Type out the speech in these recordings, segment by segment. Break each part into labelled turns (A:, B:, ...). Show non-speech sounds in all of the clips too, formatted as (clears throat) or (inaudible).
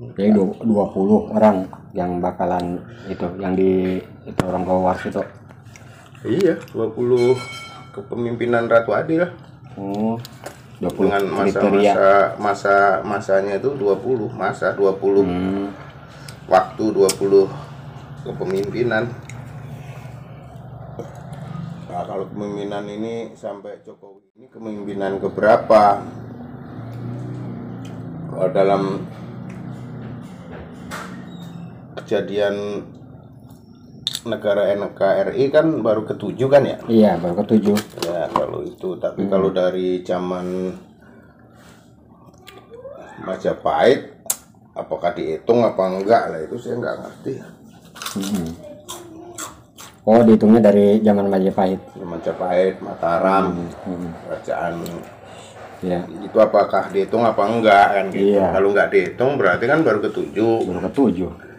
A: Jadi du- 20 orang yang bakalan itu yang di itu orang Gowars itu.
B: Iya, 20 kepemimpinan Ratu Adil
A: Oh, 20
B: dengan
A: kriteria.
B: masa-masa masa masanya itu 20 masa 20
A: Hmm.
B: waktu 20 kepemimpinan. Nah, kalau kepemimpinan ini sampai Jokowi ini kepemimpinan keberapa? Kalau dalam kejadian negara NKRI kan baru ketujuh kan ya?
A: Iya, baru ketujuh.
B: Ya kalau itu, tapi kalau dari zaman Majapahit, apakah dihitung apa enggak lah itu saya nggak ngerti.
A: Hmm. Oh, dihitungnya dari zaman Majapahit.
B: Majapahit, Mataram,
A: Hmm.
B: kerajaan
A: Ya,
B: itu apakah dihitung apa enggak kan gitu.
A: Iya.
B: Kalau nggak dihitung berarti kan baru ketujuh.
A: baru ketujuh.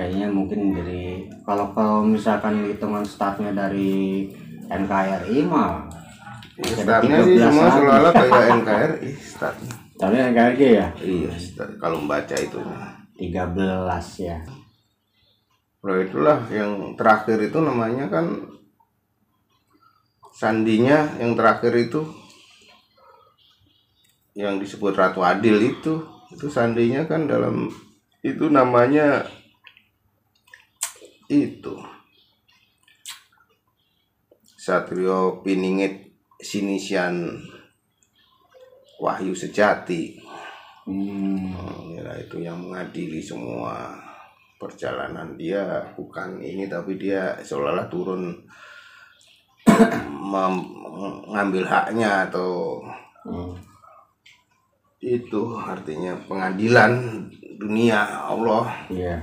A: Kayaknya mungkin dari kalau kalau misalkan hitungan startnya dari NKRI mah
B: Startnya sih
A: 13
B: semua seolah-olah kayak NKRI startnya.
A: Tapi NKRI ya
B: Iya, start- kalau membaca itu.
A: 13 ya.
B: Nah itulah yang terakhir itu namanya kan sandinya yang terakhir itu yang disebut Ratu Adil itu itu sandinya kan dalam itu namanya itu Satrio Piningit Sinisian Wahyu Sejati
A: Hmm.
B: Inilah itu yang mengadili semua perjalanan dia bukan ini tapi dia seolah-olah turun (coughs) mengambil haknya atau
A: Hmm.
B: itu artinya pengadilan dunia Allah
A: Iya.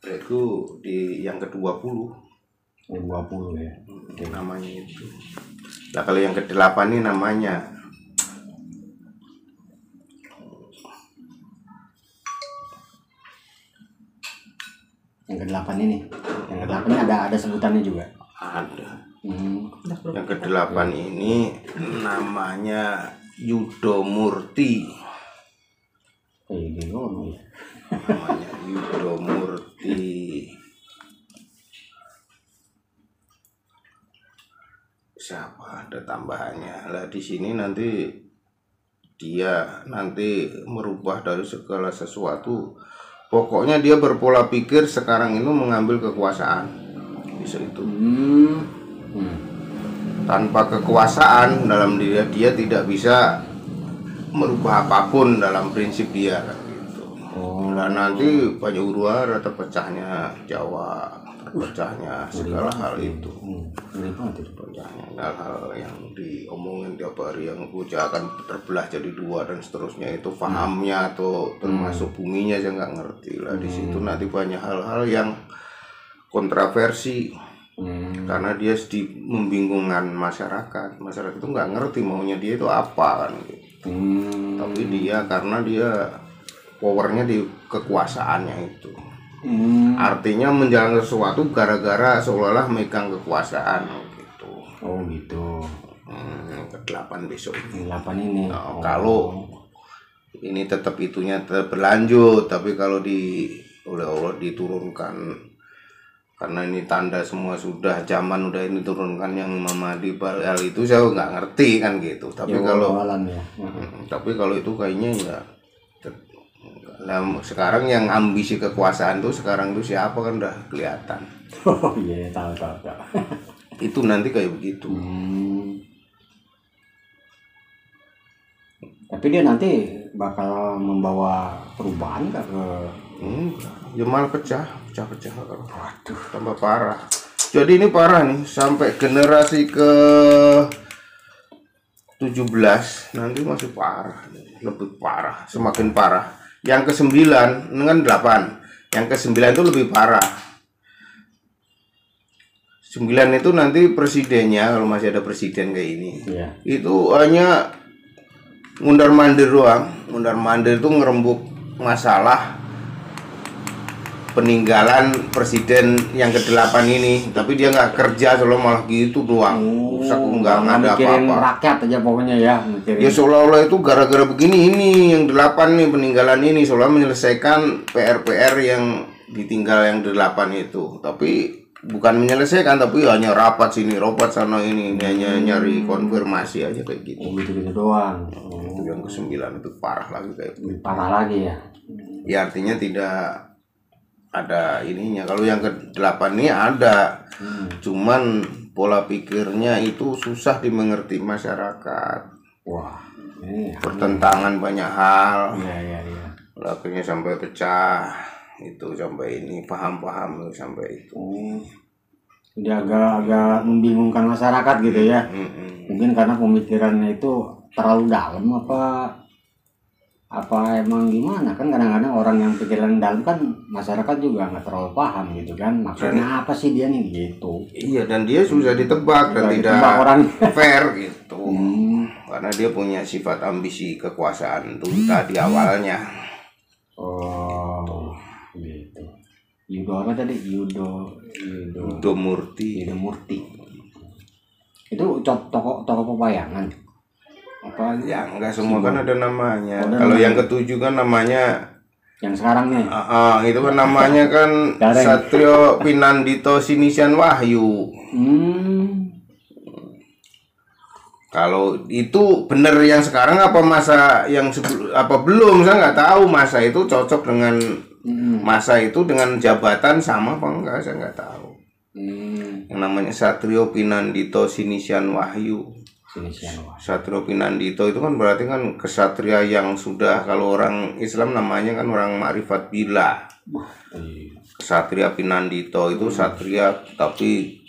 B: Itu di yang ke-20
A: Yang 20 ya.
B: namanya itu. Nah kalau yang ke-8 ini namanya
A: Yang ke-8 ini. Yang ke-8 ini ada ada sebutannya juga.
B: ada.
A: Hmm.
B: Yang ke-8 ini namanya Yudo Murti.
A: Eh, gimana ya?
B: Namanya Yudo Murti. Siapa ada tambahannya? Lah di sini nanti dia nanti merubah dari segala sesuatu. Pokoknya dia berpola pikir sekarang itu mengambil kekuasaan. Bisa itu.
A: Hmm. Hmm.
B: tanpa kekuasaan dalam dia dia tidak bisa merubah apa pun dalam prinsip dia. kan
A: Oh,
B: Nah nanti banyak huru-hara terpecahnya Jawa, terpecahnya segala hal itu.
A: hmm. Itu.
B: Terpecahnya hal-hal yang diomongin tiap hari yang bocah akan terbelah jadi dua dan seterusnya itu pahamnya atau termasuk buminya saya nggak ngerti lah di situ nanti banyak hal-hal yang kontroversi
A: Hmm.
B: karena dia sedih membingungkan masyarakat masyarakat itu nggak ngerti maunya dia itu apa kan gitu.
A: Hmm.
B: tapi dia karena dia powernya di kekuasaannya itu
A: Hmm.
B: artinya menjalankan sesuatu gara-gara seolah-olah megang kekuasaan gitu
A: Oh gitu.
B: hmm, ke delapan besok ini
A: Yang 8 ini.
B: Nah,
A: Oh.
B: kalau ini tetap itunya tetap berlanjut tapi kalau di oleh Allah diturunkan karena ini tanda semua sudah zaman udah ini turunkan yang memadi hal itu saya nggak ngerti kan gitu tapi
A: Ya,
B: kalau
A: wawalan ya.
B: Tapi kalau itu kayaknya ya nah, sekarang yang ambisi kekuasaan tuh sekarang tuh siapa kan udah kelihatan.
A: Oh iya, tahu tahu tahu.
B: itu nanti kayak begitu.
A: Hmm. Tapi dia nanti bakal membawa perubahan ke
B: enggak. Ya malah pecah pecah pecah. Waduh. Tambah parah. Jadi ini parah nih sampai generasi ke 17 nanti masih parah lebih parah semakin parah yang ke 9 ini kan 8 yang ke 9 itu lebih parah. 9 itu nanti presidennya kalau masih ada presiden kayak ini
A: Iya.
B: itu hanya mundar mandir doang. Mundar mandir itu ngerembuk masalah peninggalan presiden yang ke-8 ini. Tapi dia nggak kerja selalu malah gitu doang. Rusak nggak nggak ada apa-apa.
A: rakyat aja pokoknya ya mikirin.
B: Ya seolah-olah itu gara-gara begini ini yang delapan nih peninggalan ini. Seolah menyelesaikan PR-PR yang ditinggal yang delapan itu. Tapi bukan menyelesaikan tapi hanya rapat sini rapat sana ini. Ini hanya nyari konfirmasi aja kayak gitu.
A: Oh, gitu-gitu doang. Oh,
B: itu yang kesembilan itu parah lagi kayak gitu.
A: parah lagi ya.
B: Ya artinya tidak ada ininya. Kalau yang ke delapan ini ada.
A: Hmm.
B: cuman pola pikirnya itu susah dimengerti masyarakat.
A: Wah ini
B: pertentangan banyak hal.
A: Ya ya ya
B: akhirnya sampai pecah. Itu sampai ini paham-paham sampai itu.
A: Jadi agak-agak membingungkan masyarakat gitu ya.
B: Mm-mm.
A: mungkin karena pemikirannya itu terlalu dalam apa apa emang gimana? Kan kadang-kadang orang yang pikiran dalam kan masyarakat juga nggak terlalu paham gitu kan. Maksudnya apa sih dia nih? Gitu.
B: Iya dan dia susah ditebak dan tidak
A: ditebak orang. (laughs)
B: fair gitu.
A: Hmm.
B: karena dia punya sifat ambisi kekuasaan itu tadi awalnya.
A: Oh gitu. Yudo apa tadi? Yudo Yudo.
B: Udo Murti.
A: Yudo Murti. Itu toko toko pewayangan apa
B: ya enggak semua kan ada namanya
A: Oh, ada
B: kalau
A: namanya.
B: yang ketujuh kan namanya
A: yang sekarang nih
B: ah, ah, itu kan namanya kan (laughs)
A: Gareng.
B: Satrio Pinandito Sinisian Wahyu
A: hmm
B: Kalau itu bener yang sekarang apa masa yang sebelum apa belum saya nggak tahu masa itu cocok dengan
A: hmm,
B: masa itu dengan jabatan sama apa enggak saya nggak tahu.
A: hmm.
B: Yang namanya Satrio Pinandito Sinisian Wahyu. Satrio Pinandito itu kan berarti kan kesatria yang sudah kalau orang Islam namanya kan orang Ma'rifat Bila.
A: Iya.
B: Kesatria Pinandito itu satria tapi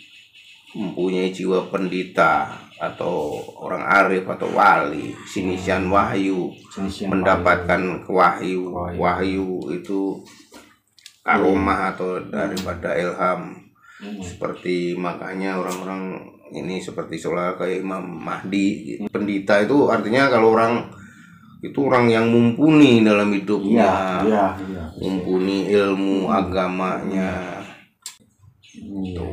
B: mempunyai jiwa pendeta atau orang arif atau wali sinisian wahyu
A: sini siapa
B: mendapatkan wahyu
A: Wahyu.
B: wahyu itu aroma atau daripada ilham
A: Hmm.
B: seperti makanya orang-orang ini seperti seolah kayak Imam Mahdi pendeta itu artinya kalau orang itu orang yang mumpuni dalam hidupnya.
A: Iya iya
B: mumpuni ilmu agamanya.
A: Iya.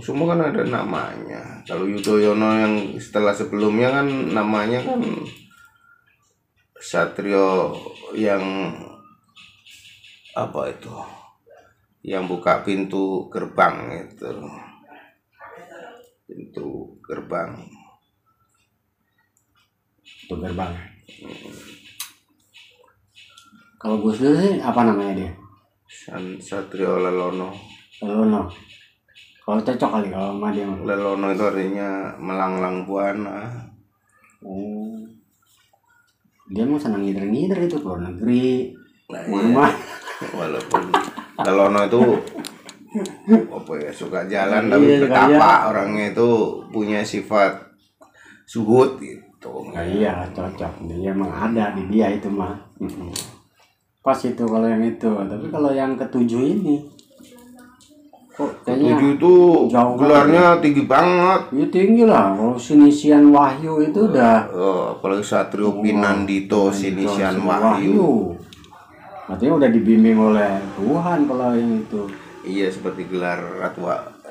B: semua kan ada namanya. Kalau Yudhoyono yang setelah sebelumnya kan namanya kan Satrio yang apa itu? Yang buka pintu gerbang itu pintu gerbang.
A: Itu gerbang. Kalau Gus Dur sih apa namanya dia?
B: San Satrio Lelono.
A: Lelono. Kalau cocok kali kalau sama dia.
B: Lelono itu artinya melanglang buana.
A: Oh. Dia mau senang ngider-ngider itu luar negeri.
B: Nah, iya. walaupun Lelono itu apa ya suka jalan
A: Iya,
B: tapi
A: suka
B: betapa orangnya itu punya sifat suhud gitu.
A: Nah, iya cocok. Dia emang ada di dia itu mah. Pas itu kalau yang itu. Tapi kalau yang ketujuh ini kok kayaknya
B: Tujuh itu
A: jauh
B: gelarnya tinggi banget.
A: Ya tinggi lah. Kalau sinisian wahyu itu udah
B: oh, apalagi Satrio Pinandito Sinisian
A: Sinisian
B: Wahyu.
A: Artinya udah dibimbing oleh Tuhan kalau yang itu
B: iya seperti gelar Ratu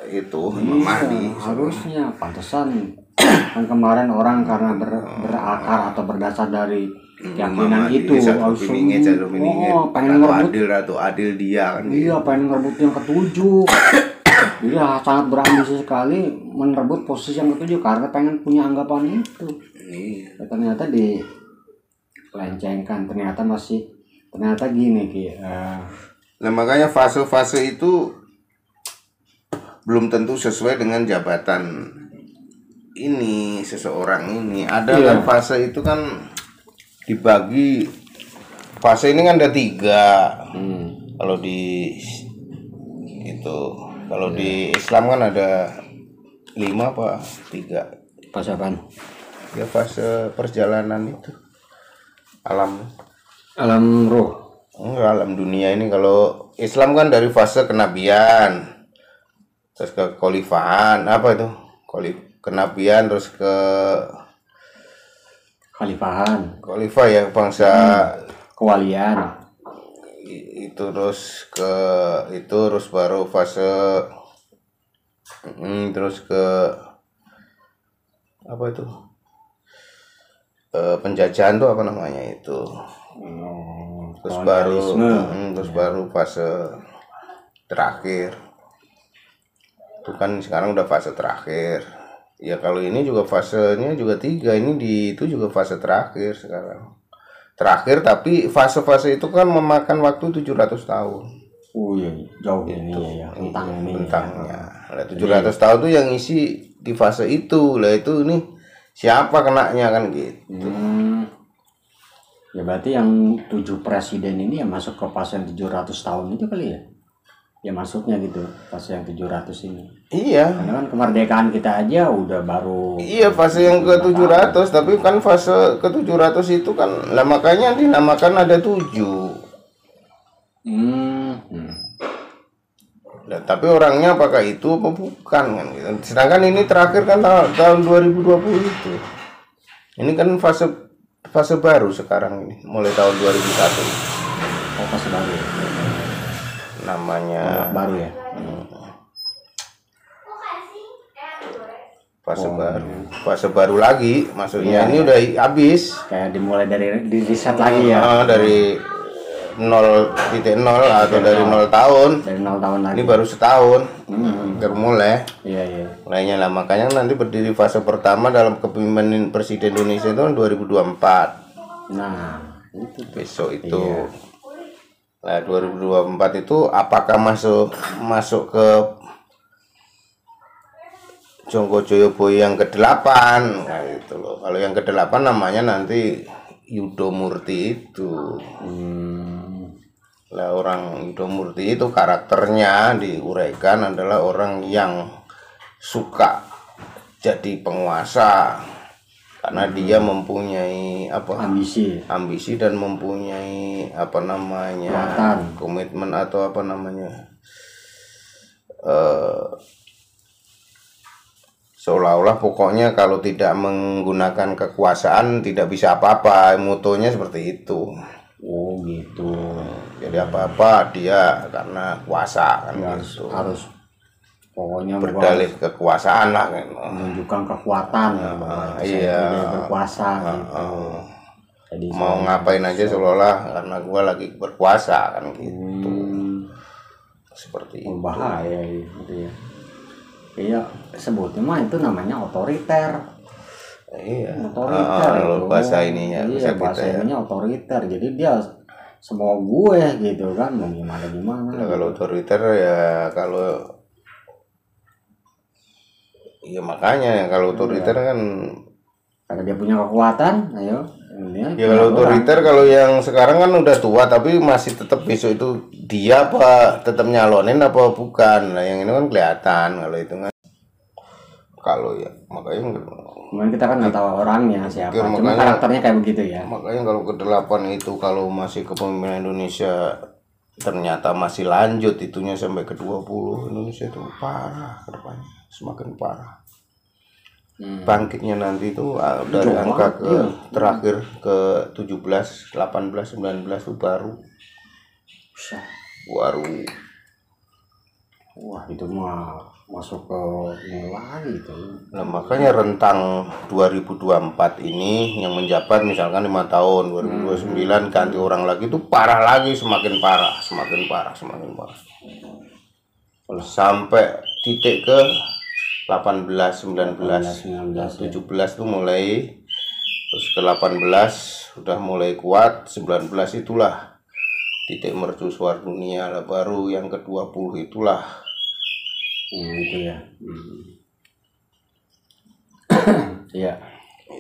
B: itu Imam
A: Iya,
B: Mahdi.
A: harusnya. Pantesan (coughs) kan kemarin orang karena ber- berakar atau berdasar dari keyakinan
B: Mahdi
A: itu harus
B: Piningit
A: oh, pengen
B: Ratu
A: ngerebut.
B: Adil Ratu Adil dia kan
A: iya pengen ngerebut yang ketujuh. Dia (coughs) sangat berambisi sekali merebut posisi yang ketujuh karena pengen punya anggapan itu.
B: Iya.
A: Ya, ternyata di lencengkan. Ternyata masih ternyata gini ki eh,
B: Nah makanya fase-fase itu belum tentu sesuai dengan jabatan ini seseorang ini. Ada
A: Iya.
B: kan fase itu kan dibagi fase ini kan ada tiga.
A: hmm,
B: Kalau di itu kalau di Islam kan ada lima apa tiga
A: pas apaan?
B: ya fase perjalanan itu alam
A: alam roh
B: Enggak, alam dunia ini kalau Islam kan dari fase kenabian terus ke khalifahan apa itu? Khalif kenabian terus ke
A: khalifahan
B: khalifah ya bangsa
A: kewalian.
B: I- itu terus ke itu terus baru fase mm, terus ke apa itu? Eh, penjajahan tuh apa namanya itu
A: Oh,
B: terus baru
A: kolonialisme.
B: mm, terus baru fase terakhir. Itu kan sekarang udah fase terakhir. Ya kalau ini juga fasenya juga tiga ini di itu juga fase terakhir sekarang. Terakhir tapi fase-fase itu kan memakan waktu 700 tahun.
A: Oh iya, jauh ini ya, ya, rentang ini.
B: bentangnya Lah, 700 tahun tuh yang isi di fase itu. Lah itu nih siapa kenanya kan gitu.
A: Hmm. Ya berarti yang tujuh presiden ini ya masuk ke fase yang 700 tahun itu kali ya? Ya masuknya gitu, fase yang 700 ini.
B: iya
A: Karena kan kemerdekaan kita aja udah baru
B: Iya fase yang ke 700 tapi kan fase ke 700 itu kan lah makanya dinamakan ada tujuh
A: Hmm. hmm.
B: Nah, tapi orangnya apakah itu apa bukan kan gitu. Sedangkan ini terakhir kan tahun, tahun 2020 itu. Ini kan fase fase baru sekarang ini mulai tahun 2001.
A: Oh, fase baru ya?
B: Namanya
A: Baru ya?
B: fase baru. Fase baru lagi maksudnya ini udah habis.
A: Kayak dimulai dari di riset lagi ya?
B: Ah, dari 0.0 atau dari 0 tahun.
A: Dari nol tahun lagi.
B: Ini baru setahun.
A: Hmm.
B: Baru mulai.
A: Iya, iya.
B: Mulainya lah makanya nanti berdiri fase pertama dalam kepemimpinan Presiden Indonesia itu kan 2024
A: Nah, itu
B: besok itu. Nah 2024 itu apakah masuk masuk ke Jonggo Joyoboyo yang ke-8 nah, itu loh. Kalau yang ke-8 namanya nanti Yudo Murti itu.
A: hmm.
B: Lah orang Yudo Murti itu karakternya diuraikan adalah orang yang suka jadi penguasa karena dia mempunyai apa
A: ambisi.
B: ambisi dan mempunyai apa namanya
A: Kekuatan.
B: komitmen atau apa namanya eh seolah-olah pokoknya kalau tidak menggunakan kekuasaan tidak bisa apa-apa motonya seperti itu
A: Oh, gitu.
B: jadi apa-apa dia karena kuasa kan
A: Harus
B: gitu
A: harus pokoknya
B: berdalih kekuasaan lah kan
A: menunjukkan kekuatan ya,
B: iya.
A: berkuasa gitu. Jadi
B: mau ngapain aja seolah-olah karena gua lagi berkuasa kan gitu
A: hmm,
B: seperti
A: oh,
B: itu
A: bahaya gitu ya. Iya, sebutnya mah itu namanya otoriter.
B: iya
A: Otoriter
B: Ah,
A: itu.
B: bahasa ininya
A: Iya, bahasa
B: kita ya
A: ininya otoriter. Jadi dia semua gue gitu kan, mau gimana gimana.
B: Nah, kalau otoriter ya kalau Iya makanya kalau otoriter kan
A: Karena dia punya kekuatan, ayo.
B: Ya kalau otoriter kalau yang sekarang kan udah tua tapi masih tetap besok itu dia apa tetap nyalonin apa bukan. Nah yang ini kan kelihatan kalau itu kan kalau ya makanya
A: Cuman kita kan nggak tahu orangnya siapa.
B: Iya,
A: Cuma
B: makanya-
A: karakternya kayak begitu ya.
B: makanya kalau ke delapan itu kalau masih kepemimpinan Indonesia ternyata masih lanjut itunya sampai ke 20 Indonesia itu parah ke depannya semakin parah
A: Hmm.
B: bangkitnya nanti itu ah, dari
A: Jauh
B: angka ke
A: iya.
B: terakhir ke 17 18 19 itu baru baru
A: Wah itu mah masuk ke ini lagi itu.
B: nah makanya rentang 2024 ini yang menjabat misalkan lima tahun 2029 ganti orang lagi itu parah lagi semakin parah semakin parah semakin parah sampai titik ke 18 19
A: 19 ya.
B: 17 tuh mulai terus ke 18 sudah mulai kuat 19 itulah titik mercusuar dunia lah baru yang ke 20 itulah
A: Hmm, itu ya. Hmm. (coughs) Iya.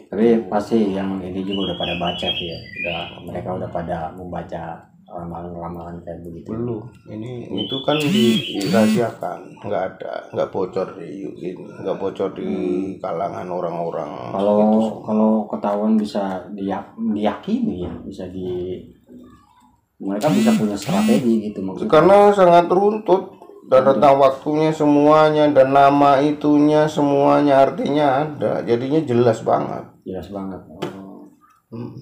A: Tapi pasti yang ini juga udah pada baca sih ya. Udah mereka udah pada membaca ramalan-ramalan kayak begitu.
B: belum ini itu kan dirahasiakan nggak ada nggak bocor di nggak bocor di kalangan orang-orang
A: Kalau
B: gitu.
A: kalau ketahuan bisa diyak, diyakini ya, bisa di mereka bisa punya strategi gitu maksudnya.
B: karena sangat runtut dan rentang waktunya semuanya dan nama itunya semuanya artinya ada jadinya jelas banget
A: Jelas banget. Oh.
B: Hmm.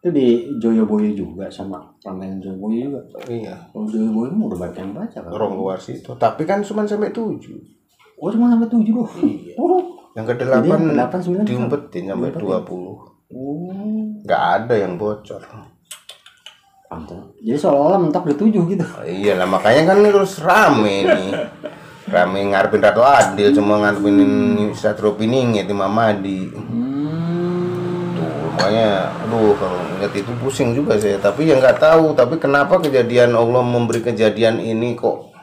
A: Itu di Joyoboyo juga sama ramen Joyoboyo juga.
B: iya
A: Kalau Joyoboyo udah banyak yang baca kan.
B: Ronggo Warsito tapi kan cuma sampai tujuh
A: Oh cuma sampai tujuh doh. Oh.
B: yang ke delapan diumpetin sampai dua puluh
A: Oh.
B: nggak ada yang bocor
A: Jadi seolah-olah mentok di tujuh gitu.
B: Oh, iya lah makanya kan ini terus rame nih rame ngarepin Ratu Adil cuma ngarepin Satrio Piningit Imam Madi
A: Hmm.
B: tuh makanya aduh kalau ingat itu pusing juga saya tapi ya nggak tahu tapi kenapa kejadian Allah memberi kejadian ini kok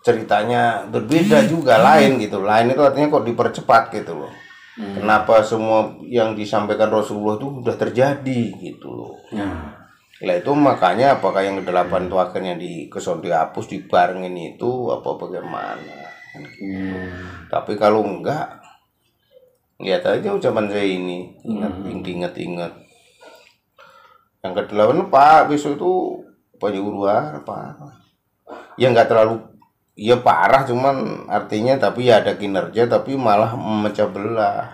B: ceritanya berbeda juga lain gitu. Lain itu artinya kok dipercepat gitu loh. Kenapa semua yang disampaikan Rasulullah itu udah terjadi gitu loh.
A: Nah.
B: Lah itu makanya apakah yang kedelapan itu akhirnya di keson dihapus dibarengin itu apa bagaimana?
A: Hmm.
B: tapi kalau enggak lihat aja ucapan saya ini. Ingat ingat ingat. Yang kedelapan pak besok itu banyak uruan apa ya nggak terlalu ya parah cuman artinya tapi ya ada kinerja tapi malah memecah belah.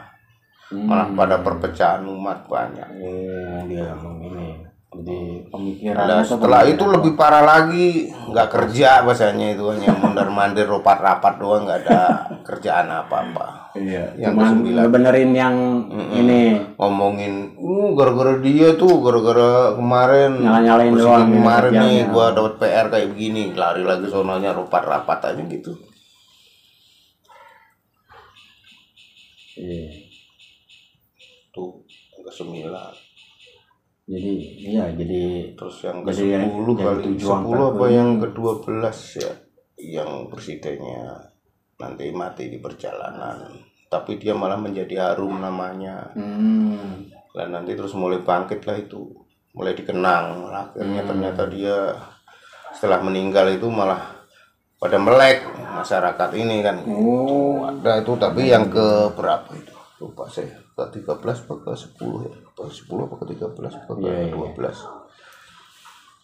B: Malah pada perpecahan umat banyak.
A: Oh, dia ini. Jadi pemikiran
B: Nah, setelah itu lebih parah lagi nggak kerja bahasanya itu hanya mondar mandir rapat rapat doang nggak ada kerjaan apa apa
A: Iya,
B: Yang
A: cuman
B: kesembilan.
A: ngebenerin yang ini
B: ngomongin uh gara-gara dia tuh gara-gara kemarin
A: Nyala-nyalain
B: presiden
A: doang ya,
B: kemarin nih
A: kerjanya.
B: gua dapat PR kayak begini lari lagi sononya rapat rapat aja gitu
A: Iya.
B: tuh yang ke sembilan
A: Jadi iya jadi
B: terus yang ke sepuluh kali. sepuluh apa yang ke dua belas ya yang presidennya nanti mati di perjalanan. Tapi dia malah menjadi harum namanya.
A: Hmm,
B: dan nanti terus mulai bangkit lah itu. Mulai dikenang. Akhirnya
A: Hmm.
B: ternyata dia setelah meninggal itu malah pada melek masyarakat ini kan.
A: Oh.
B: Ada itu tapi yang ke berapa itu lupa saya ke 13 apa ke 10 ya ke 10 apa ke 13 apa ke
A: iya.
B: 12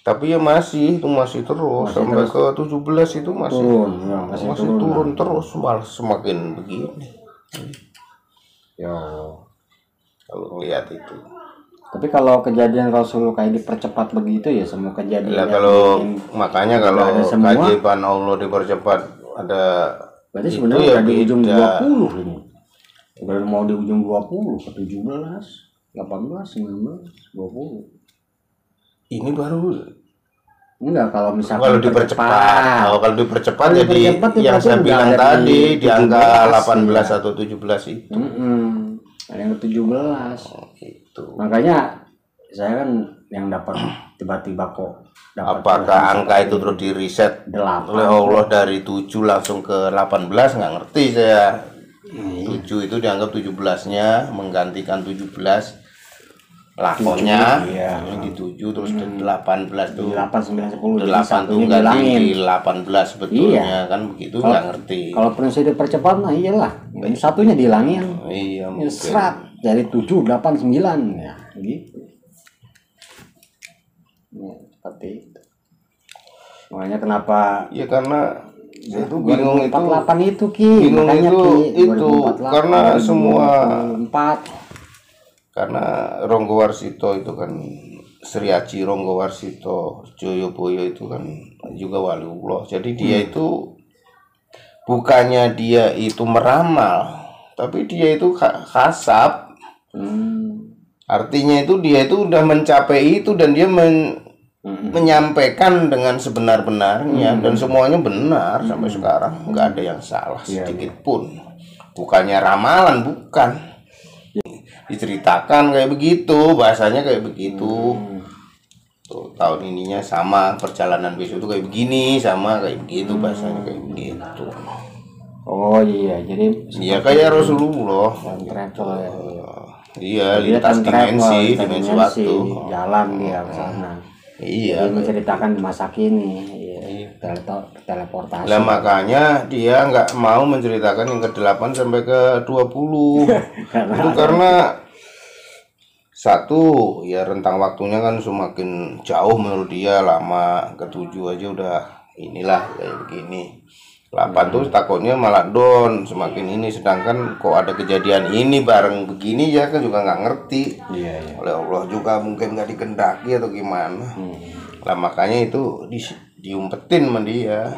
B: tapi ya masih itu masih terus sampai ke 17 itu masih
A: turun ya masih,
B: masih,
A: turun,
B: turun terus malah semakin begini
A: Ya.
B: kalau ngelihat itu
A: Tapi kalau kejadian Rasul kayak dipercepat begitu ya semua kejadian yang
B: kalau makanya kalau
A: semua.
B: keajaiban Allah dipercepat ada
A: berarti
B: itu
A: sebenarnya
B: ya
A: udah di ujung
B: beda.
A: 20 ini. Udah mau di ujung 20 ke 17, 18, 19, 20.
B: ini baru
A: Enggak kalau misalkan
B: kalau dipercepat oh, kalau dipercepat
A: Kalau
B: jadi
A: dipercepat ya
B: yang saya bilang tadi
A: di
B: angka
A: 17
B: 18
A: ya.
B: atau 17 itu
A: Mm-mm. Ada yang ke 17.
B: itu
A: Makanya saya kan yang dapat tiba-tiba kok dapat
B: apakah angka itu terus di reset
A: delapan
B: oleh Allah dari 7 langsung ke 18 nggak ngerti saya. 7 itu dianggap 17-nya menggantikan 17 lakonnya
A: Iya.
B: di 7 terus ke 18 tuh
A: 8 9 10 jadi
B: 8 tuh ganti di 18 sebetulnya kan begitu nggak ngerti
A: Kalau prinsip dipercepat mah iyalah. Yang satunya dihilangin.
B: iya
A: Ya,
B: mungkin
A: serat dari 7 8 9 ya gitu. Ya, seperti itu. Makanya kenapa
B: ya karena saya tuh bingung itu
A: 2048 itu Ki,
B: bingung
A: makanya
B: itu-
A: Ki,
B: itu,
A: 2048,
B: karena semua-
A: 2024.
B: karena Ronggo Warsito itu kan Sri Aji Ronggo Warsito Joyoboyo itu kan juga waliullah jadi dia
A: Hmm.
B: itu bukannya dia itu meramal tapi dia itu khasab
A: Hmm.
B: artinya itu dia itu udah mencapai itu dan dia men- Menyampaikan dengan sebenar-benarnya dan semuanya benar sampai sekarang nggak ada yang salah
A: Iya,
B: sedikit pun. Bukannya ramalan bukan. Diceritakan kayak begitu bahasanya kayak begitu.
A: Hmm.
B: tuh tahun ininya sama perjalanan besok itu kayak begini sama kayak begitu bahasanya kayak begitu.
A: Oh iya, jadi
B: iya kayak Rasulullah.
A: travel ya.
B: iya lintas dimensi dimensi
A: dimensi,
B: waktu.
A: jalan dia ke sana.
B: Iya
A: Dia menceritakan di masa kini, iya. Tele- teleportasi.
B: Lah makanya dia nggak mau menceritakan yang ke-8 sampai ke 20.
A: Karena- (laughs)
B: itu karena satu ya rentang waktunya kan semakin jauh menurut dia lama ketujuh aja udah inilah kayak begini 8 tuh takutnya malah down semakin ini sedangkan kok ada kejadian ini bareng begini ya kan juga nggak ngerti
A: Iya, iya.
B: oleh Allah juga mungkin nggak dikendaki atau gimana
A: Hmm.
B: lah makanya itu di, diumpetin sama dia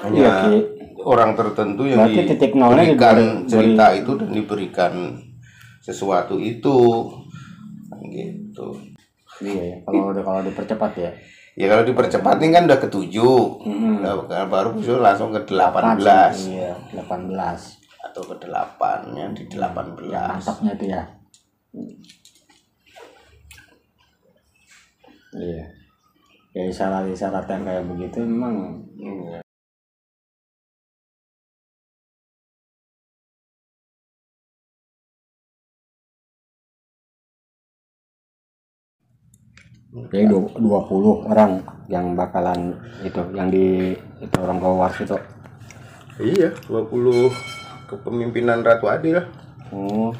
B: hanya
A: Iya, Ki.
B: orang tertentu yang
A: Berarti
B: diberikan
A: diberi-
B: cerita itu dan diberikan sesuatu itu gitu
A: Iya, ya. kalau udah kalau dipercepat ya.
B: Ya kalau dipercepat ini kan udah ketujuh
A: Hmm.
B: Nah, baru besok langsung ke 18
A: Iya, 18.
B: atau ke 8 ya di 18
A: Mantapnya itu ya. Iya. Ya isyarat-isyarat yang kayak begitu memang Jadi du- 20 orang yang bakalan itu yang di itu orang Gowars itu.
B: Iya, 20 kepemimpinan Ratu Adil
A: Oh,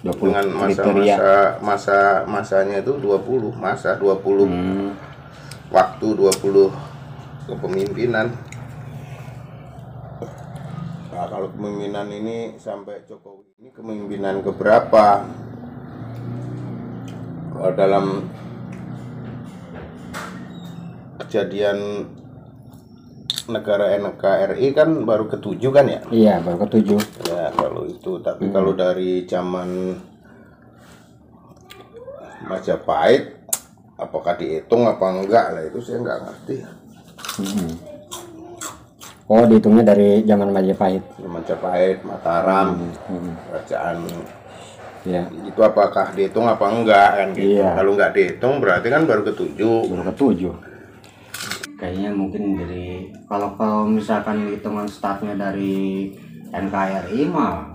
A: 20
B: dengan
A: kriteria.
B: masa-masa masa masanya itu 20 masa 20
A: Hmm,
B: waktu 20 kepemimpinan. Nah, kalau kepemimpinan ini sampai Jokowi ini kepemimpinan keberapa? Kalau dalam kejadian negara NKRI kan baru ketujuh kan ya?
A: iya, baru ketujuh.
B: Ya kalau itu, tapi kalau dari zaman Majapahit, apakah dihitung apa enggak lah itu saya nggak ngerti.
A: Hmm. Oh, dihitungnya dari zaman Majapahit.
B: Majapahit, Mataram,
A: Hmm.
B: kerajaan
A: Ya,
B: itu apakah dihitung apa enggak kan gitu.
A: Iya.
B: Kalau nggak dihitung berarti kan baru ketujuh.
A: baru ketujuh. Kayaknya mungkin dari kalau kalau misalkan hitungan startnya dari NKRI mah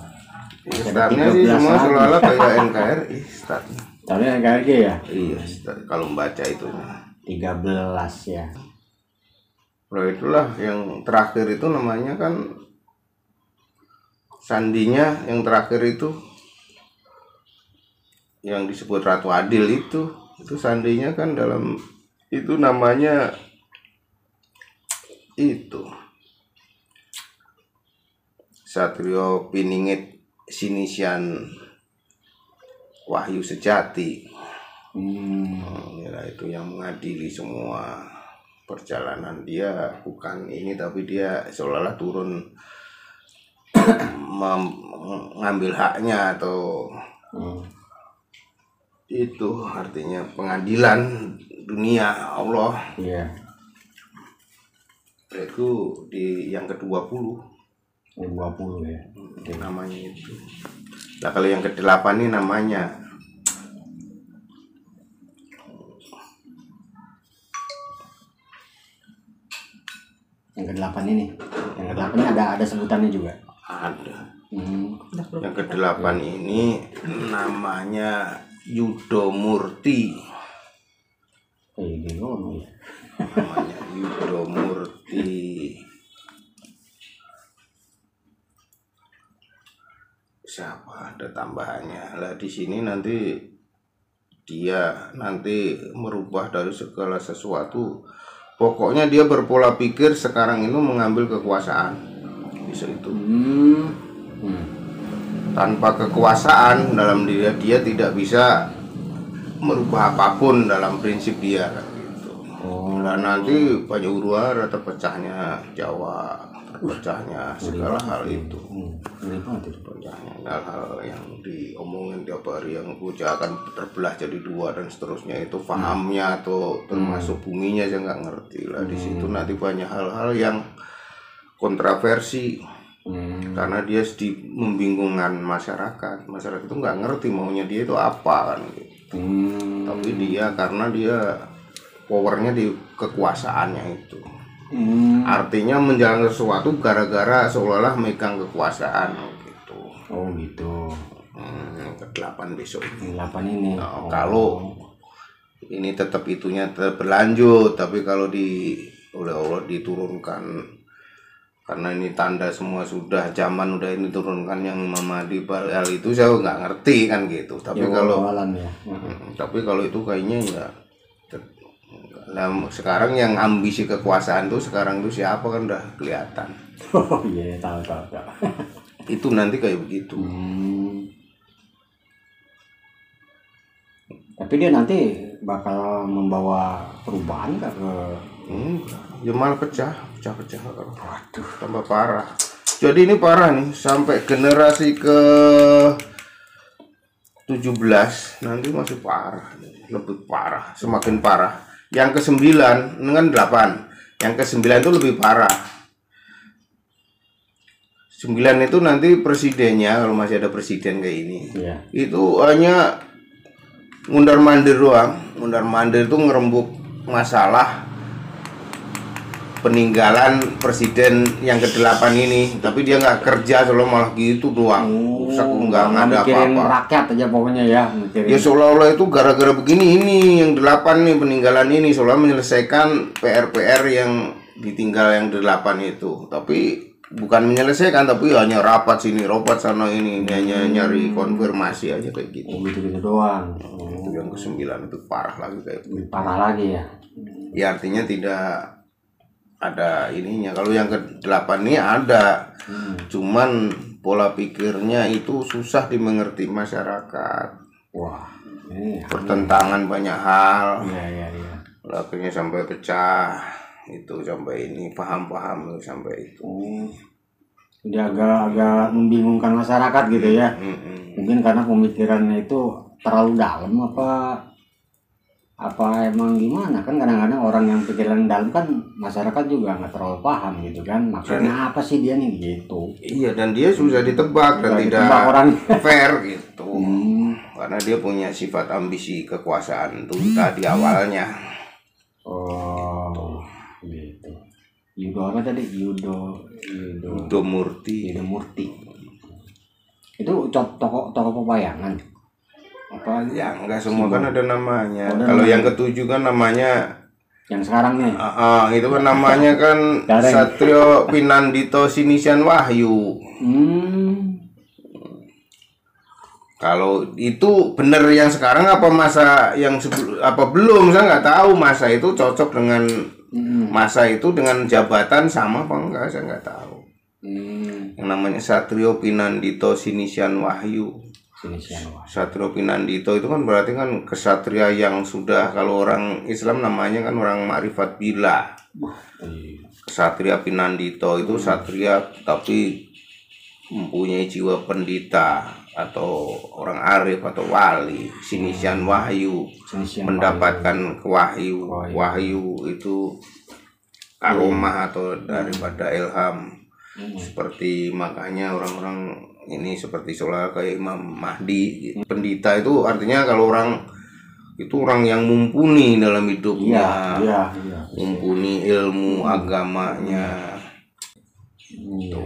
B: Ya,
A: ada
B: startnya sih
A: 13
B: semua seolah-olah (laughs) kayak NKRI startnya.
A: Tapi NKRI ya
B: Iya, start, kalau membaca itu.
A: 13 ya.
B: Loh itulah yang terakhir itu namanya kan sandinya yang terakhir itu yang disebut Ratu Adil itu itu sandinya kan dalam itu namanya itu Satrio Piningit Sinisian Wahyu Sejati
A: Hmm.
B: Inilah itu yang mengadili semua perjalanan dia bukan ini tapi dia seolah-olah turun (clears throat) mengambil haknya atau
A: Hmm.
B: itu artinya pengadilan dunia Allah
A: Iya.
B: Itu di yang ke-20
A: Yang 20 ya.
B: namanya itu. Nah kalau yang ke-8 ini namanya
A: Yang ke-8 ini. Yang ke-8 ini ada ada sebutannya juga.
B: ada.
A: Hmm.
B: Yang ke-8 ini namanya Yudo Murti.
A: Eh, ngomong ya.
B: Namanya Yudo Murti siapa ada tambahannya? Lah di sini nanti dia nanti merubah dari segala sesuatu. Pokoknya dia berpola pikir sekarang itu mengambil kekuasaan. Bisa itu.
A: Hmm. Hmm.
B: tanpa kekuasaan dalam dia dia tidak bisa merubah apa pun dalam prinsip dia kan Nah nanti banyak huru-hara terpecahnya Jawa, terpecahnya segala hal itu.
A: Hmm.
B: Terpecahnya hal-hal yang diomongin tiap hari yang bocah akan terbelah jadi dua dan seterusnya itu pahamnya atau termasuk buminya saya nggak ngerti lah di situ nanti banyak hal-hal yang kontroversi
A: Hmm.
B: karena dia sedih membingungkan masyarakat masyarakat itu nggak ngerti maunya dia itu apa kan gitu.
A: Hmm.
B: tapi dia karena dia powernya di kekuasaannya itu
A: Hmm.
B: artinya menjalankan sesuatu gara-gara seolah-olah megang kekuasaan gitu
A: Oh gitu.
B: hmm, ke delapan besok ini
A: Yang 8 ini.
B: Nah,
A: Oh.
B: kalau ini tetap itunya tetap berlanjut tapi kalau di oleh Allah diturunkan karena ini tanda semua sudah zaman udah ini turunkan yang memadi hal itu saya nggak ngerti kan gitu tapi
A: Ya,
B: kalau
A: ya. Hmm.
B: Tapi kalau itu kayaknya ya tet- Lah sekarang yang ambisi kekuasaan tuh sekarang tuh siapa kan udah kelihatan.
A: oh iya tahu tahu tahu (laughs)
B: Itu nanti kayak begitu.
A: Hmm. Tapi dia nanti bakal membawa perubahan ke
B: Enggak, ya malah pecah, pecah-pecah kalau
A: Waduh.
B: tambah parah. Jadi ini parah nih sampai generasi ke 17 nanti masih parah, lebih parah, semakin parah. Yang ke 9 dengan 8. Yang ke 9 itu lebih parah. 9 itu nanti presidennya kalau masih ada presiden kayak ini.
A: Iya.
B: Itu hanya mundar mandir doang. Mundar mandir itu ngerembuk masalah peninggalan presiden yang ke-8 ini tapi dia nggak kerja selalu malah gitu doang rusak nggak nggak ada apa-apa
A: rakyat aja pokoknya ya mikirin.
B: ya seolah-olah itu gara-gara begini ini yang delapan nih peninggalan ini seolah menyelesaikan PR-PR yang ditinggal yang delapan itu tapi bukan menyelesaikan tapi hanya rapat sini rapat sana ini, hanya nyari konfirmasi aja kayak gitu
A: Oh, gitu-gitu doang. Oh,
B: itu yang ke sembilan itu parah lagi kayak gitu.
A: parah lagi ya.
B: ya artinya tidak ada ininya kalau yang ke delapan ini ada
A: Hmm.
B: cuman pola pikirnya itu susah dimengerti masyarakat
A: Wah, ini
B: pertentangan banyak hal
A: Iya, iya, iya.
B: akhirnya sampai pecah itu sampai ini paham-paham sampai itu
A: Oh. Jadi agak-agak membingungkan masyarakat gitu ya.
B: Mm-mm.
A: Mungkin karena pemikirannya itu terlalu dalam apa apa emang gimana? Kan kadang-kadang orang yang pikiran dalam kan masyarakat juga nggak terlalu paham gitu kan. Maksudnya apa sih dia nih? Gitu.
B: Iya dan dia susah ditebak dan tidak
A: ditebak orang. (laughs)
B: fair gitu.
A: Hmm.
B: karena dia punya sifat ambisi kekuasaan itu tadi awalnya.
A: Oh gitu. Yudo apa tadi? Yudo Yudo.
B: Udo Murti.
A: Yudo Murti. Itu co- toko toko pewayangan apa
B: Ya enggak semua kan ada namanya.
A: Oh,
B: Kalau yang ketujuh kan namanya
A: yang sekarang nih
B: ah, ah, itu kan namanya kan
A: Gareng.
B: Satrio Pinandito Sinisian Wahyu.
A: hmm
B: Kalau itu bener yang sekarang apa masa yang sebelum apa belum saya nggak tahu masa itu cocok dengan
A: Hmm.
B: masa itu dengan jabatan sama apa enggak saya nggak tahu.
A: hmm
B: Yang namanya Satrio Pinandito Sinisian Wahyu. Satrio Pinandito itu kan berarti kan kesatria yang sudah kalau orang Islam namanya kan orang makrifat bila. Kesatria Pinandito itu satria tapi mempunyai jiwa pendita atau orang arif atau wali, sinisian wahyu,
A: sini siapa
B: mendapatkan wahyu.
A: Wahyu.
B: Wahyu itu aroma atau daripada ilham.
A: Hmm.
B: Seperti makanya orang-orang ini seperti seolah kayak Imam Mahdi gitu. pendita itu artinya kalau orang itu orang yang mumpuni dalam hidupnya.
A: Iya iya
B: mumpuni ilmu agamanya.
A: Iya.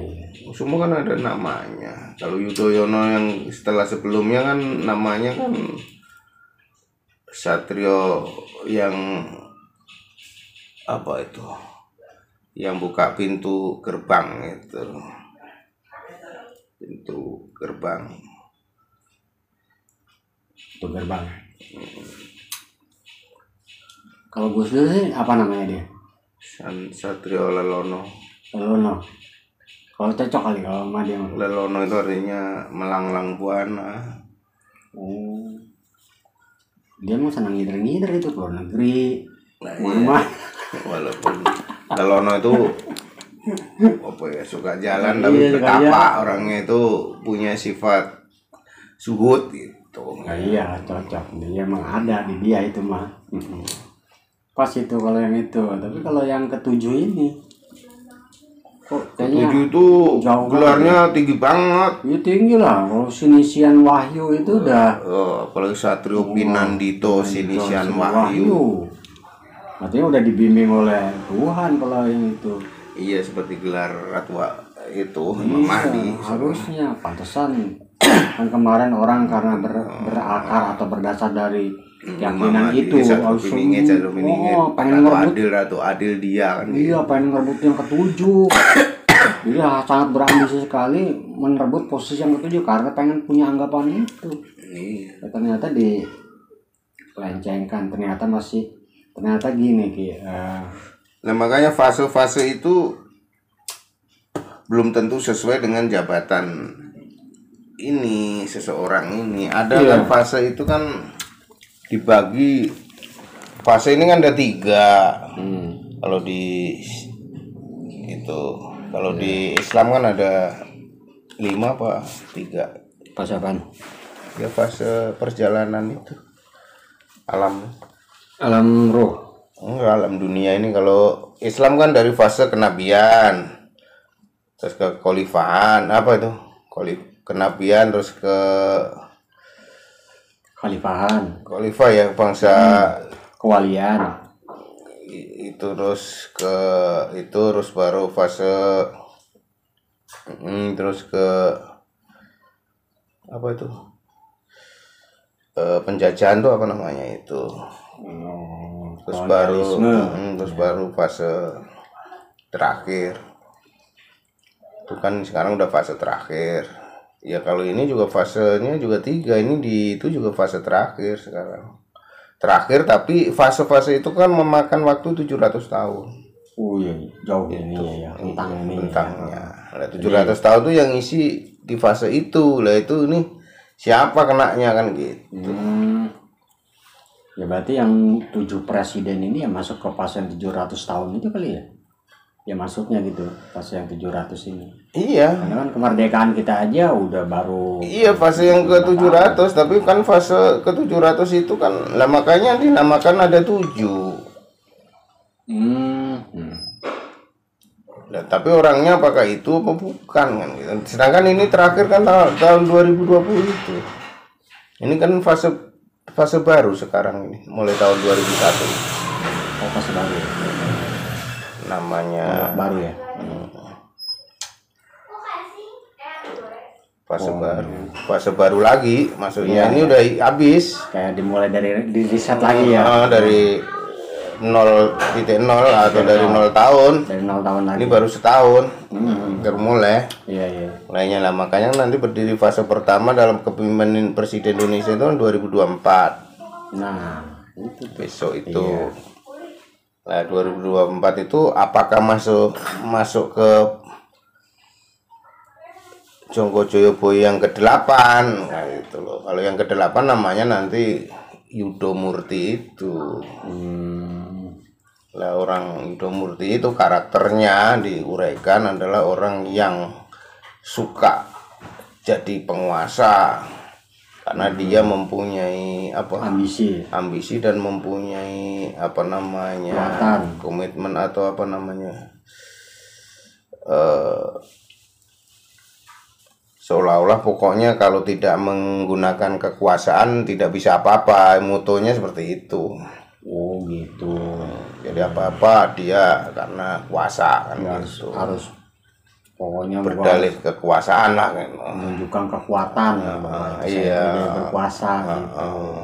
B: semua kan ada namanya. Kalau Yudhoyono yang setelah sebelumnya kan namanya kan Satrio yang apa itu? Yang buka pintu gerbang itu pintu gerbang.
A: Itu gerbang. Kalau Gus Dur sih apa namanya dia?
B: San Satrio Lelono.
A: Lelono. Kalau cocok kali kalau sama dia.
B: Lelono itu artinya melanglang buana.
A: Oh. Dia mau senang ngider-ngider itu luar negeri.
B: Nah, iya. walaupun Lelono itu apa ya suka jalan tapi
A: Iya,
B: betapa orangnya itu punya sifat suhud gitu.
A: Nah, iya cocok. Dia emang ada di dia itu mah. Pas itu kalau yang itu. Tapi kalau yang ketujuh ini kok kayaknya
B: Tujuh itu
A: jauh
B: gelarnya tinggi banget.
A: Ya tinggi lah. Kalau sinisian wahyu itu udah
B: oh, apalagi Satrio Pinandito Sinisian
A: Sinisian
B: Wahyu.
A: Artinya udah dibimbing oleh Tuhan kalau yang itu
B: iya seperti gelar Ratu itu Imam Mahdi.
A: Iya, harusnya. Pantesan (clears throat) kan kemarin orang karena ber- berakar atau berdasar dari keyakinan itu harus
B: Piningnya Satu Piningnya
A: oh, pengen
B: Ratu
A: ngerebut.
B: Adil Ratu Adil dia kan
A: iya pengen ngerebut yang ketujuh. Jadi (coughs) ah, sangat berambisi sekali merebut posisi yang ketujuh karena pengen punya anggapan itu.
B: Iya.
A: Ya, ternyata di lencengkan ternyata masih ternyata gini ki eh,
B: Nah makanya fase-fase itu belum tentu sesuai dengan jabatan ini seseorang ini. Ada
A: Iya.
B: kan fase itu kan dibagi fase ini kan ada tiga.
A: hmm,
B: Kalau di itu kalau di Islam kan ada lima apa tiga
A: pas apaan?
B: ya fase perjalanan itu alam
A: alam roh
B: Enggak, alam dunia ini kalau Islam kan dari fase kenabian terus ke khalifahan apa itu? Khalif kenabian terus ke
A: khalifahan
B: khalifah ya bangsa
A: kewalian.
B: I- itu terus ke itu terus baru fase mm, terus ke apa itu? Eh, penjajahan tuh apa namanya itu?
A: Oh,
B: terus baru
A: kolonialisme.
B: mm, terus baru fase terakhir. Itu kan sekarang udah fase terakhir. Ya kalau ini juga fasenya juga tiga ini di itu juga fase terakhir sekarang. Terakhir tapi fase-fase itu kan memakan waktu 700 tahun.
A: Oh iya jauh ini ya, ya tentang ini ya.
B: bentangnya nah, 700 tahun tuh yang isi di fase itu. Lah itu ini siapa kenanya kan gitu.
A: Hmm. Ya berarti yang tujuh presiden ini ya masuk ke fase yang 700 tahun itu kali ya? Ya masuknya gitu, fase yang 700 ini.
B: iya
A: Karena kan kemerdekaan kita aja udah baru
B: Iya fase yang ke 700 tapi kan fase ke 700 itu kan lah makanya dinamakan ada tujuh.
A: Hmm. hmm.
B: Nah, tapi orangnya apakah itu apa bukan kan gitu. Sedangkan ini terakhir kan tahun, tahun 2020 itu. Ini kan fase fase baru sekarang ini mulai tahun 2001
A: Oh fase baru ya?
B: namanya
A: Baru ya?
B: fase baru. Fase baru lagi maksudnya. Ini udah habis.
A: Kayak dimulai dari di reset lagi ya?
B: Ah, dari 0.0 atau dari 0 tahun
A: Dari nol tahun lagi.
B: ini baru setahun
A: Hmm.
B: baru mulai
A: Iya iya.
B: mulainya lah makanya nanti berdiri fase pertama dalam kepemimpinan presiden Indonesia itu kan 2024
A: Nah itu tuh.
B: besok itu nah 2024 itu apakah masuk masuk ke Jongko Joyoboyo yang ke-8 nah itu loh kalau yang ke-8 namanya nanti Yudo Murti itu
A: Hmm.
B: lah orang Yudo Murti itu karakternya diuraikan adalah orang yang suka jadi penguasa karena dia mempunyai apa
A: Ambisi.
B: ambisi dan mempunyai apa namanya
A: Kekuatan.
B: komitmen atau apa namanya eh seolah-olah pokoknya kalau tidak menggunakan kekuasaan tidak bisa apa-apa. Motonya seperti itu.
A: Oh gitu.
B: jadi apa-apa dia karena kuasa kan
A: Harus
B: gitu.
A: harus. Pokoknya
B: berdalih kekuasaan lah kan.
A: menunjukkan kekuatan ya,
B: iya.
A: berkuasa gitu.
B: Ah,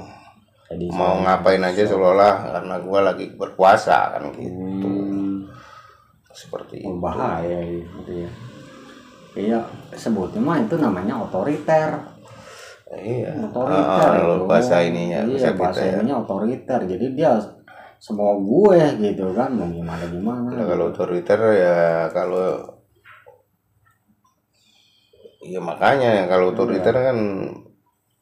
A: Jadi
B: mau ngapain aja seolah-olah karena gua lagi berkuasa kan gitu.
A: Hmm,
B: seperti itu.
A: Berbahaya gitu ya. Iya, sebutnya mah itu namanya otoriter.
B: iya
A: Otoriter
B: Ah,
A: itu.
B: bahasa ininya
A: Iya,
B: bahasa ya
A: ininya otoriter. Jadi dia semua gue gitu kan, mau gimana gimana.
B: Nah, kalau otoriter ya kalau Iya makanya kalau otoriter kan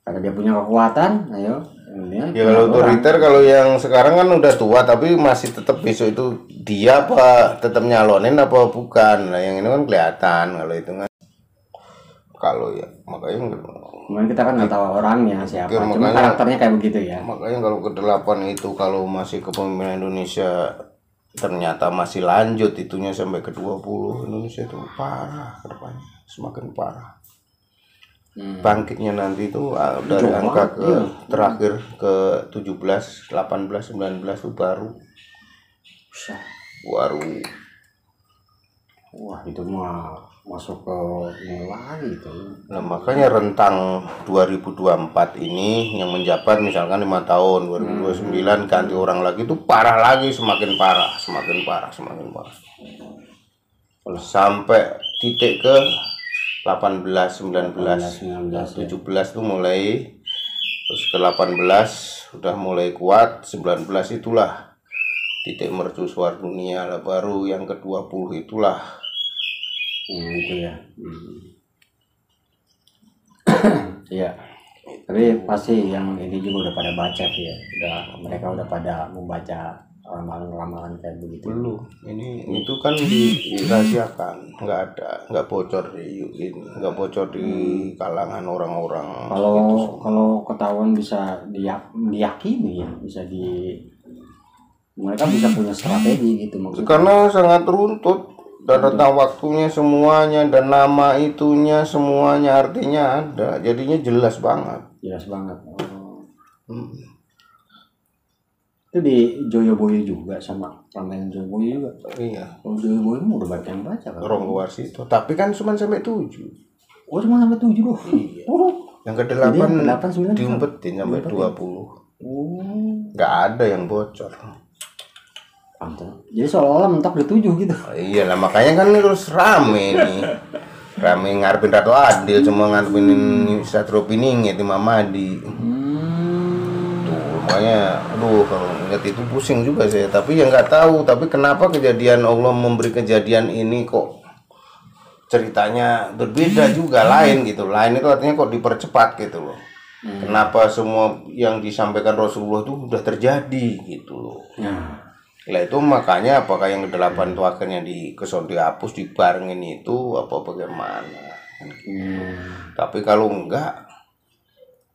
A: Karena dia punya kekuatan, ayo. Ini
B: ya kalau otoriter kalau yang sekarang kan udah tua tapi masih tetap besok itu dia apa tetap nyalonin apa bukan? Nah yang ini kan kelihatan kalau itu kan. Kalau ya makanya
A: Kemudian kita kan nggak tahu orangnya siapa,
B: Oke,
A: cuma
B: makanya-
A: karakternya kayak begitu ya.
B: makanya kalau ke delapan itu kalau masih kepemimpinan Indonesia ternyata masih lanjut itunya sampai ke 20 Indonesia itu parah ke depannya semakin parah
A: Hmm.
B: bangkitnya nanti itu ah, dari
A: Jauh
B: angka ke
A: iya.
B: terakhir ke 17 18 19 itu baru baru
A: Wah itu mah masuk ke ini lagi itu.
B: nah makanya rentang 2024 ini yang menjabat misalkan lima tahun 2029 ganti orang lagi itu parah lagi semakin parah semakin parah semakin parah sampai titik ke 18 19
A: 19,
B: Nah,
A: 19,
B: 17 tuh mulai terus ke 18 udah mulai kuat 19 itulah titik mercusuar dunia lah baru yang ke-20 itulah
A: Hmm, itu ya. (coughs) Iya. Tapi pasti yang ini juga udah pada baca ya. Udah mereka udah pada membaca ramalan-ramalan kayak begitu.
B: belum ini itu kan di- dirahasiakan nggak ada nggak bocor di nggak bocor di kalangan orang-orang
A: Kalau
B: gitu.
A: kalau ketahuan bisa diyak, diyakini ya, bisa di mereka bisa punya strategi gitu maksudnya.
B: karena sangat runtut dan rentang waktunya semuanya dan nama itunya semuanya artinya ada jadinya jelas banget
A: Jelas banget. Oh.
B: Hmm.
A: Itu di Joyoboyo juga sama ramen Joyoboyo juga.
B: iya
A: Kalau Joyoboyo mah udah banyak yang baca kan.
B: Ronggo Warsito tapi kan cuma sampai tujuh
A: Oh cuma sampai tujuh loh.
B: Iya.
A: Oh.
B: yang ke delapan diumpetin sampai dua puluh
A: Oh.
B: nggak ada yang bocor
A: Pantes. Jadi seolah-olah mentok di tujuh gitu.
B: Oh, iya lah makanya kan terus rame nih rame ngarepin Ratu Adil cuma ngarepin Satrio Piningit di Mamadi
A: Hmm.
B: Makanya aduh kalau ngeliat itu pusing juga saya. Tapi ya nggak tahu tapi kenapa kejadian Allah memberi kejadian ini kok ceritanya berbeda juga lain gitu. Lain itu artinya kok dipercepat gitu loh. Kenapa semua yang disampaikan Rasulullah itu udah terjadi gitu loh.
A: Nah.
B: lah itu makanya apakah yang kedelapan itu akhirnya di keson dihapus dibarengin itu apa bagaimana?
A: Hmm.
B: tapi kalau enggak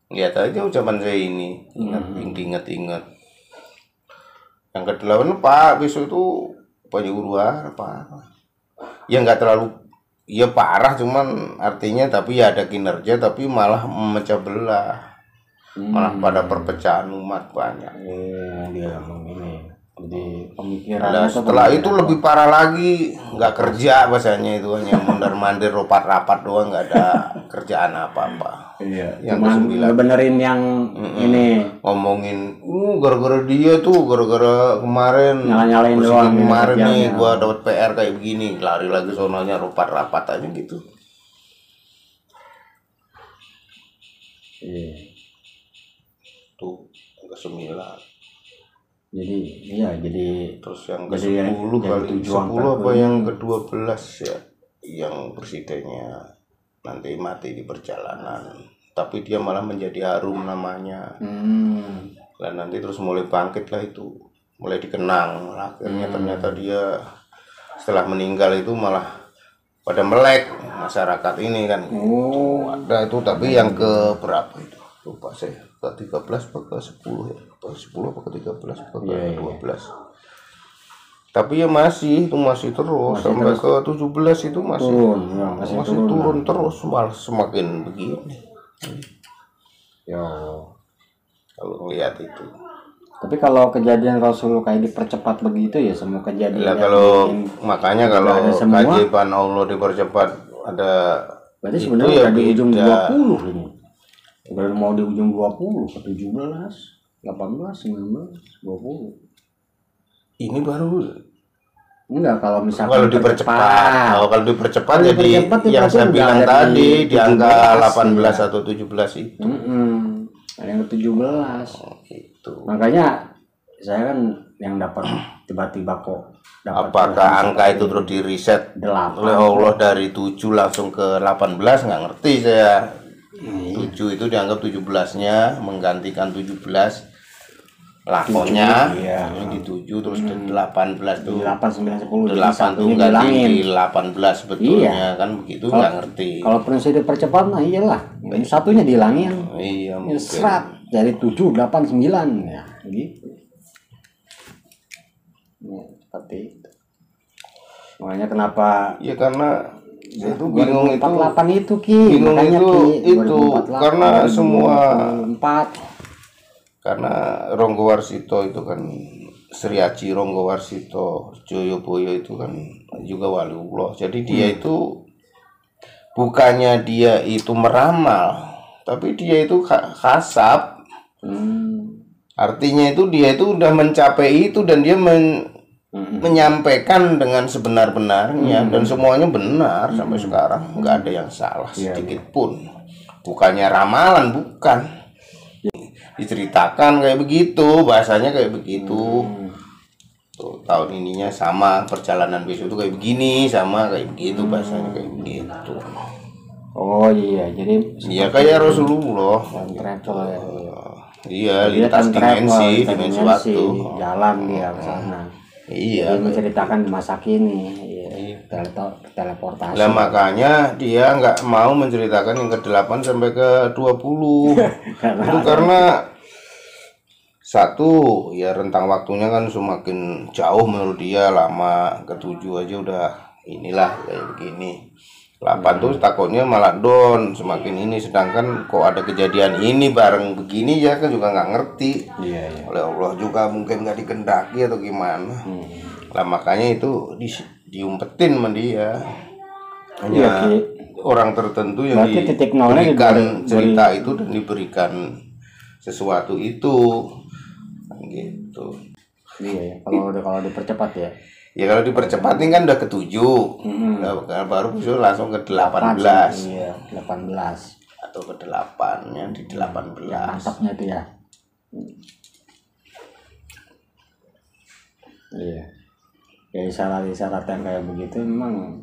B: lihat aja ucapan saya ini. Ingat ingat ingat. Yang kedelapan pak besok itu penyuruhan apa ya nggak terlalu ya parah cuman artinya tapi ya ada kinerja tapi malah memecah belah. Malah pada perpecahan umat banyak.
A: Oh, dia ini. Jadi pemikiran
B: Nah, setelah itu lebih parah lagi, nggak kerja bahasanya itu hanya mondar mandir rapat rapat doang, nggak ada kerjaan apa apa.
A: Iya,
B: yang kesembilan.
A: benerin yang ini
B: Ngomongin, uh gara-gara dia tuh, gara-gara kemarin,
A: Nyala-nyalain
B: posisi
A: doang, ya,
B: kemarin nih,
A: kerjaannya.
B: gua dapat PR kayak begini, lari lagi sononya rapat rapat aja gitu.
A: Iya.
B: Tuh ke sembilan,
A: Jadi iya jadi
B: terus yang ke
A: Jadi yang-
B: sepuluh
A: yang
B: kali
A: tujuh
B: sepuluh
A: angka
B: apa
A: itu.
B: yang ke dua belas ya, yang presidennya nanti mati di perjalanan. Tapi dia malah menjadi harum namanya.
A: hmm,
B: dan nanti terus mulai bangkit lah itu. Mulai dikenang. Akhirnya ternyata dia setelah meninggal itu malah pada melek masyarakat ini kan.
A: Oh.
B: Ada itu tapi yang ke berapa itu? Lupa saya. Ke 13 apa ke 10 ya 10 apa ke 13 apa ke
A: iya.
B: 12 tapi ya masih itu masih terus sampai ke 17 itu masih
A: turun ya masih,
B: masih
A: turun,
B: turun terus malah semakin begini
A: Ya.
B: kalau ngelihat itu
A: Tapi kalau kejadian Rasul kayak dipercepat begitu ya semua kejadian. Yang
B: kalau makanya kalau
A: semua.
B: keajaiban Allah dipercepat ada
A: berarti sebenarnya
B: ya
A: di ujung
B: beda.
A: 20 ini. Udah mau di ujung 20 ke 17, 18, 19, 20.
B: ini baru
A: Enggak kalau misalkan
B: kalau dipercepat oh, kalau dipercepat
A: Kalau
B: jadi
A: dipercepat ya
B: yang saya bilang tadi
A: di
B: di, angka
A: 17
B: 18
A: ya.
B: atau 17 itu
A: Mm-mm. Ada yang ke 17.
B: itu
A: Makanya saya kan yang dapat tiba-tiba kok dapat
B: apakah angka itu terus di reset oleh Allah dari 7 langsung ke 18 nggak ngerti saya. 7 itu dianggap 17 nya menggantikan 17 lakonnya
A: iya.
B: di 7 terus di 18 tuh
A: 8 9 10 jadi
B: 8 tuh ganti
A: bilangin.
B: di 18 sebetulnya kan begitu nggak ngerti
A: Kalau prinsip dipercepat nah iyalah. Yang satunya dihilangin.
B: iya
A: Ya,
B: mungkin
A: serat jadi 7 8 9 ya gitu. Ya, seperti itu. Makanya kenapa
B: ya karena itu
A: Gua
B: bingung itu
A: 48 itu Ki,
B: bingung
A: makanya
B: itu-
A: Ki,
B: itu,
A: 2048,
B: karena semua-
A: 2024.
B: karena Ronggo Warsito itu kan Sri Aji Ronggo Warsito Joyoboyo itu kan juga waliullah jadi dia
A: Hmm.
B: itu bukannya dia itu meramal tapi dia itu ka- kasab
A: Hmm.
B: artinya itu dia itu udah mencapai itu dan dia men-
A: Hmm.
B: menyampaikan dengan sebenar-benarnya dan semuanya benar sampai sekarang nggak ada yang salah
A: Iya,
B: sedikit pun. Bukannya ramalan bukan. Diceritakan kayak begitu bahasanya kayak begitu.
A: Hmm.
B: tuh tahun ininya sama perjalanan besok itu kayak begini sama kayak begitu bahasanya kayak begitu.
A: Oh iya, jadi
B: iya kayak Rasulullah.
A: travel ya.
B: iya
A: Dia
B: lintas dimensi
A: lintas
B: dimensi
A: dimensi,
B: waktu.
A: jalan dia ke sana.
B: Iya
A: Dia menceritakan di masa kini, iya. Tele- teleportasi.
B: lah makanya dia nggak mau menceritakan yang ke-8 sampai ke 20 (laughs)
A: Karena
B: itu karena satu ya rentang waktunya kan semakin jauh menurut dia lama ketujuh aja udah inilah kayak begini 8 tuh takutnya malah down semakin ini sedangkan kok ada kejadian ini bareng begini ya kan juga nggak ngerti
A: iya iya.
B: oleh Allah juga mungkin nggak dikendaki atau gimana
A: Hmm.
B: lah makanya itu di, diumpetin sama dia
A: Iya,
B: hanya
A: Ki.
B: orang tertentu yang
A: Berarti titik
B: diberikan
A: diberi-
B: cerita itu dan diberikan sesuatu itu gitu
A: Iya ya. Kalau kalau dipercepat ya.
B: Ya kalau dipercepat ini kan udah ketujuh
A: Hmm.
B: Nah, baru besok langsung ke 18
A: Iya, 18.
B: atau ke 8 ya di 18
A: Mantapnya itu ya. Iya. Ya isyarat-isyarat yang kayak begitu memang